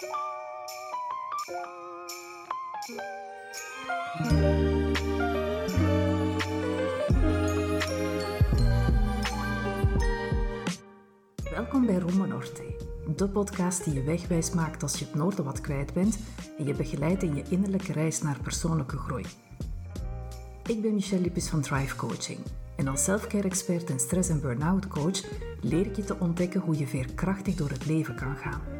Welkom bij Rome Norte, de podcast die je wegwijs maakt als je het noorden wat kwijt bent en je begeleidt in je innerlijke reis naar persoonlijke groei. Ik ben Michelle Lippes van Drive Coaching en als selfcare expert en stress- en burn-out coach leer ik je te ontdekken hoe je veerkrachtig door het leven kan gaan.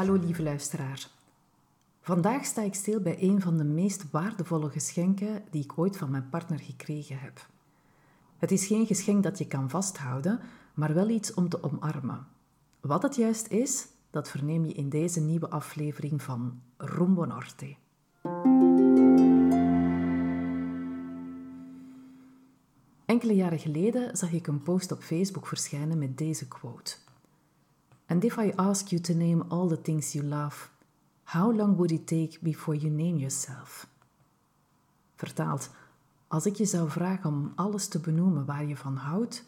Hallo lieve luisteraar. Vandaag sta ik stil bij een van de meest waardevolle geschenken die ik ooit van mijn partner gekregen heb. Het is geen geschenk dat je kan vasthouden, maar wel iets om te omarmen. Wat het juist is, dat verneem je in deze nieuwe aflevering van Rumbo Norte. Enkele jaren geleden zag ik een post op Facebook verschijnen met deze quote. And if I ask you to name all the things you love, how long would it take before you name yourself? Vertaald, als ik je zou vragen om alles te benoemen waar je van houdt,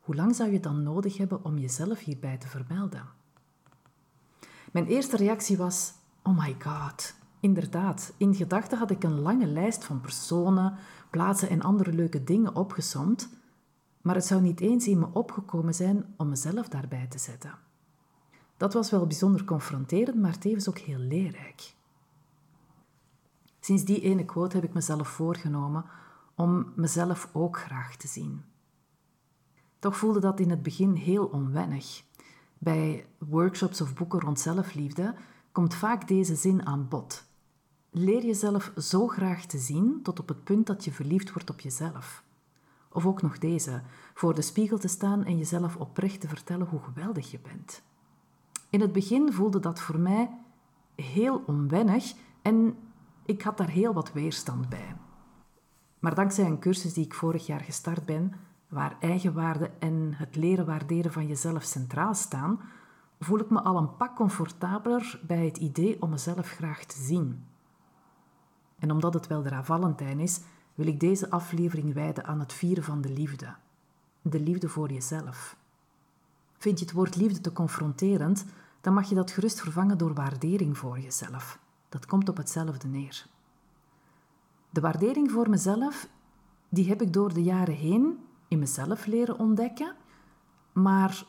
hoe lang zou je dan nodig hebben om jezelf hierbij te vermelden? Mijn eerste reactie was: Oh my god. Inderdaad, in gedachten had ik een lange lijst van personen, plaatsen en andere leuke dingen opgesomd, maar het zou niet eens in me opgekomen zijn om mezelf daarbij te zetten. Dat was wel bijzonder confronterend, maar tevens ook heel leerrijk. Sinds die ene quote heb ik mezelf voorgenomen om mezelf ook graag te zien. Toch voelde dat in het begin heel onwennig. Bij workshops of boeken rond zelfliefde komt vaak deze zin aan bod. Leer jezelf zo graag te zien tot op het punt dat je verliefd wordt op jezelf. Of ook nog deze, voor de spiegel te staan en jezelf oprecht te vertellen hoe geweldig je bent. In het begin voelde dat voor mij heel onwennig en ik had daar heel wat weerstand bij. Maar dankzij een cursus die ik vorig jaar gestart ben, waar eigenwaarde en het leren waarderen van jezelf centraal staan, voel ik me al een pak comfortabeler bij het idee om mezelf graag te zien. En omdat het wel de Valentijn is, wil ik deze aflevering wijden aan het vieren van de liefde. De liefde voor jezelf. Vind je het woord liefde te confronterend, dan mag je dat gerust vervangen door waardering voor jezelf. Dat komt op hetzelfde neer. De waardering voor mezelf, die heb ik door de jaren heen in mezelf leren ontdekken, maar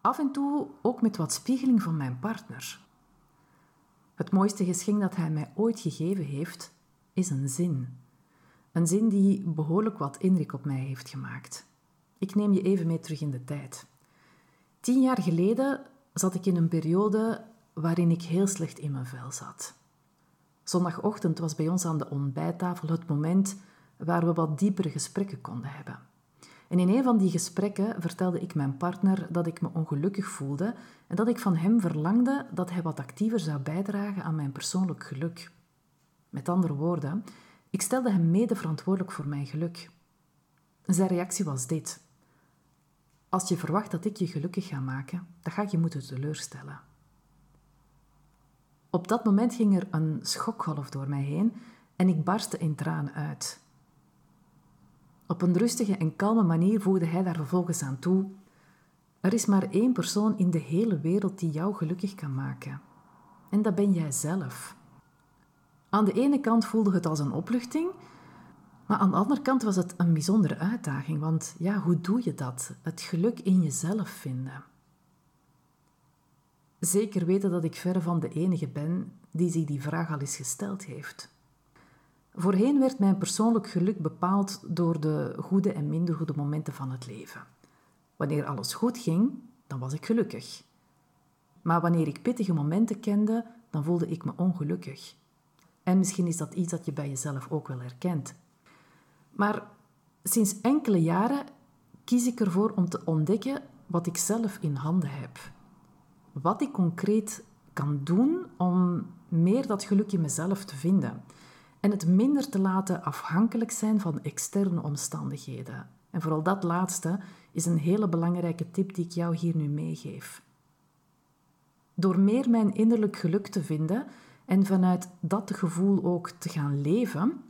af en toe ook met wat spiegeling van mijn partner. Het mooiste geschenk dat hij mij ooit gegeven heeft, is een zin. Een zin die behoorlijk wat indruk op mij heeft gemaakt. Ik neem je even mee terug in de tijd. Tien jaar geleden zat ik in een periode waarin ik heel slecht in mijn vel zat. Zondagochtend was bij ons aan de ontbijttafel het moment waar we wat diepere gesprekken konden hebben. En in een van die gesprekken vertelde ik mijn partner dat ik me ongelukkig voelde en dat ik van hem verlangde dat hij wat actiever zou bijdragen aan mijn persoonlijk geluk. Met andere woorden, ik stelde hem mede verantwoordelijk voor mijn geluk. Zijn reactie was dit. Als je verwacht dat ik je gelukkig ga maken, dan ga ik je moeten teleurstellen. Op dat moment ging er een schokgolf door mij heen en ik barstte in tranen uit. Op een rustige en kalme manier voegde hij daar vervolgens aan toe: Er is maar één persoon in de hele wereld die jou gelukkig kan maken. En dat ben jij zelf. Aan de ene kant voelde het als een opluchting, maar aan de andere kant was het een bijzondere uitdaging, want ja, hoe doe je dat? Het geluk in jezelf vinden. Zeker weten dat ik verre van de enige ben die zich die vraag al eens gesteld heeft. Voorheen werd mijn persoonlijk geluk bepaald door de goede en minder goede momenten van het leven. Wanneer alles goed ging, dan was ik gelukkig. Maar wanneer ik pittige momenten kende, dan voelde ik me ongelukkig. En misschien is dat iets dat je bij jezelf ook wel herkent. Maar sinds enkele jaren kies ik ervoor om te ontdekken wat ik zelf in handen heb. wat ik concreet kan doen om meer dat geluk in mezelf te vinden. En het minder te laten afhankelijk zijn van externe omstandigheden. En vooral dat laatste is een hele belangrijke tip die ik jou hier nu meegeef. Door meer mijn innerlijk geluk te vinden en vanuit dat gevoel ook te gaan leven,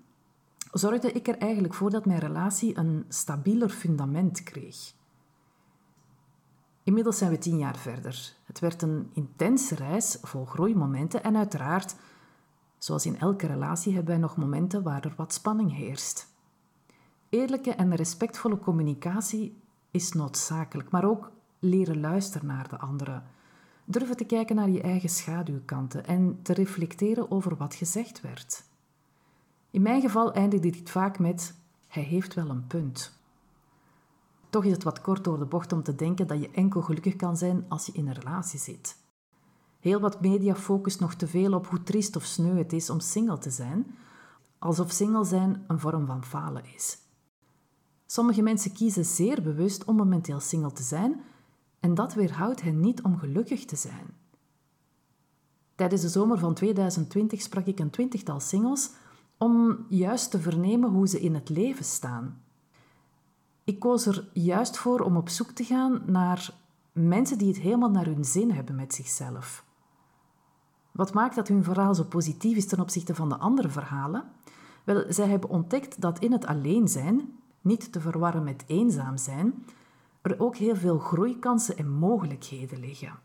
zorgde ik er eigenlijk voor dat mijn relatie een stabieler fundament kreeg. Inmiddels zijn we tien jaar verder. Het werd een intense reis vol groeimomenten en uiteraard, zoals in elke relatie, hebben wij nog momenten waar er wat spanning heerst. Eerlijke en respectvolle communicatie is noodzakelijk, maar ook leren luisteren naar de anderen. Durven te kijken naar je eigen schaduwkanten en te reflecteren over wat gezegd werd. In mijn geval eindigde dit vaak met: Hij heeft wel een punt. Toch is het wat kort door de bocht om te denken dat je enkel gelukkig kan zijn als je in een relatie zit. Heel wat media focust nog te veel op hoe triest of sneu het is om single te zijn, alsof single zijn een vorm van falen is. Sommige mensen kiezen zeer bewust om momenteel single te zijn en dat weerhoudt hen niet om gelukkig te zijn. Tijdens de zomer van 2020 sprak ik een twintigtal singles om juist te vernemen hoe ze in het leven staan. Ik koos er juist voor om op zoek te gaan naar mensen die het helemaal naar hun zin hebben met zichzelf. Wat maakt dat hun verhaal zo positief is ten opzichte van de andere verhalen? Wel, zij hebben ontdekt dat in het alleen zijn, niet te verwarren met eenzaam zijn, er ook heel veel groeikansen en mogelijkheden liggen.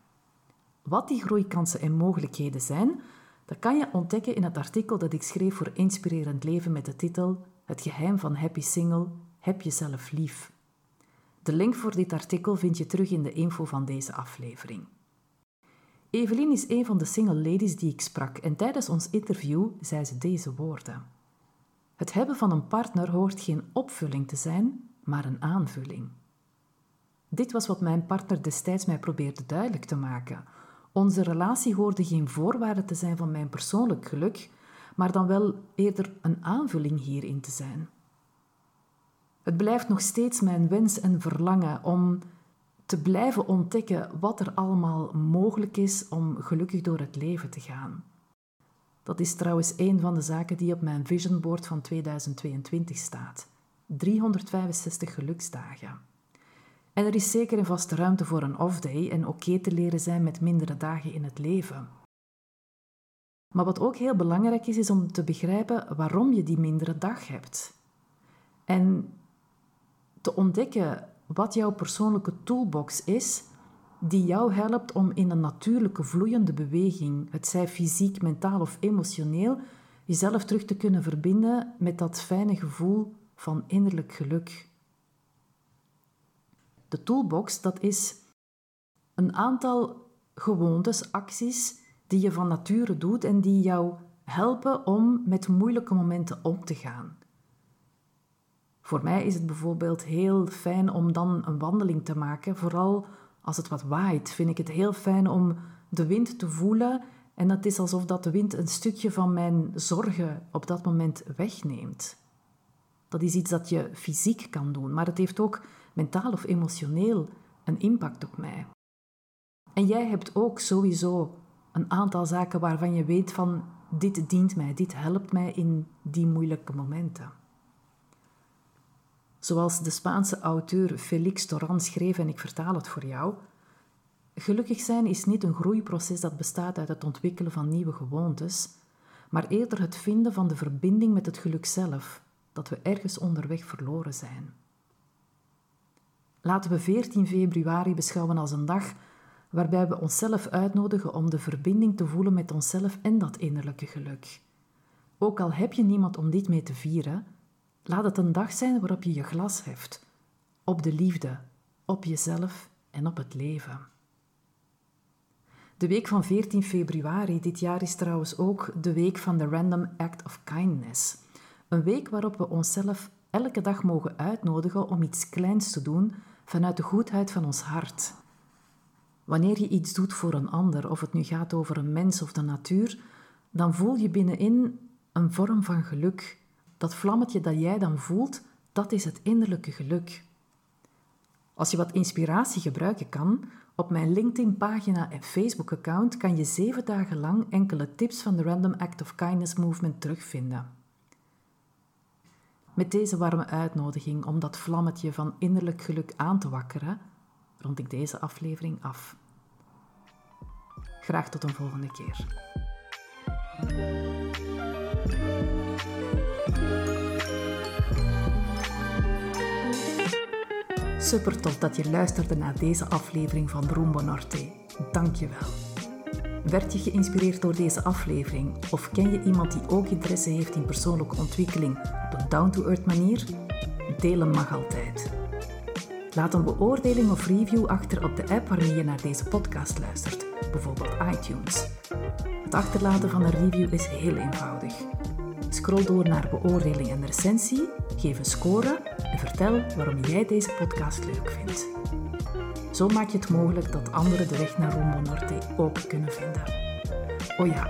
Wat die groeikansen en mogelijkheden zijn, dat kan je ontdekken in het artikel dat ik schreef voor Inspirerend Leven met de titel Het geheim van Happy Single, heb jezelf lief. De link voor dit artikel vind je terug in de info van deze aflevering. Evelien is een van de single ladies die ik sprak en tijdens ons interview zei ze deze woorden. Het hebben van een partner hoort geen opvulling te zijn, maar een aanvulling. Dit was wat mijn partner destijds mij probeerde duidelijk te maken. Onze relatie hoorde geen voorwaarde te zijn van mijn persoonlijk geluk, maar dan wel eerder een aanvulling hierin te zijn. Het blijft nog steeds mijn wens en verlangen om te blijven ontdekken wat er allemaal mogelijk is om gelukkig door het leven te gaan. Dat is trouwens een van de zaken die op mijn vision board van 2022 staat. 365 geluksdagen. En er is zeker een vaste ruimte voor een off-day en oké te leren zijn met mindere dagen in het leven. Maar wat ook heel belangrijk is, is om te begrijpen waarom je die mindere dag hebt. En te ontdekken wat jouw persoonlijke toolbox is, die jou helpt om in een natuurlijke vloeiende beweging, het zij fysiek, mentaal of emotioneel, jezelf terug te kunnen verbinden met dat fijne gevoel van innerlijk geluk. De toolbox, dat is een aantal gewoontes, acties die je van nature doet en die jou helpen om met moeilijke momenten om te gaan. Voor mij is het bijvoorbeeld heel fijn om dan een wandeling te maken. Vooral als het wat waait, vind ik het heel fijn om de wind te voelen. En het is alsof dat de wind een stukje van mijn zorgen op dat moment wegneemt. Dat is iets dat je fysiek kan doen, maar het heeft ook mentaal of emotioneel een impact op mij. En jij hebt ook sowieso een aantal zaken waarvan je weet van dit dient mij, dit helpt mij in die moeilijke momenten. Zoals de Spaanse auteur Félix Torran schreef, en ik vertaal het voor jou. Gelukkig zijn is niet een groeiproces dat bestaat uit het ontwikkelen van nieuwe gewoontes, maar eerder het vinden van de verbinding met het geluk zelf, dat we ergens onderweg verloren zijn. Laten we 14 februari beschouwen als een dag waarbij we onszelf uitnodigen om de verbinding te voelen met onszelf en dat innerlijke geluk. Ook al heb je niemand om dit mee te vieren, Laat het een dag zijn waarop je je glas heft. Op de liefde, op jezelf en op het leven. De week van 14 februari dit jaar is trouwens ook de week van de Random Act of Kindness. Een week waarop we onszelf elke dag mogen uitnodigen om iets kleins te doen vanuit de goedheid van ons hart. Wanneer je iets doet voor een ander, of het nu gaat over een mens of de natuur, dan voel je binnenin een vorm van geluk dat vlammetje dat jij dan voelt, dat is het innerlijke geluk. Als je wat inspiratie gebruiken kan, op mijn LinkedIn-pagina en Facebook-account kan je zeven dagen lang enkele tips van de Random Act of Kindness Movement terugvinden. Met deze warme uitnodiging om dat vlammetje van innerlijk geluk aan te wakkeren, rond ik deze aflevering af. Graag tot een volgende keer. Super tof dat je luisterde naar deze aflevering van Rumbo Norte. Dank je wel. Werd je geïnspireerd door deze aflevering of ken je iemand die ook interesse heeft in persoonlijke ontwikkeling op een down-to-earth manier? Delen mag altijd. Laat een beoordeling of review achter op de app waarmee je naar deze podcast luistert, bijvoorbeeld iTunes. Het achterlaten van een review is heel eenvoudig. Scroll door naar beoordeling en recensie, geef een score en vertel waarom jij deze podcast leuk vindt. Zo maak je het mogelijk dat anderen de weg naar Rumbo Norte ook kunnen vinden. Oh ja,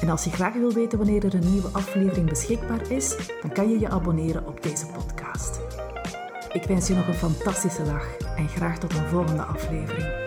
en als je graag wil weten wanneer er een nieuwe aflevering beschikbaar is, dan kan je je abonneren op deze podcast. Ik wens je nog een fantastische dag en graag tot een volgende aflevering.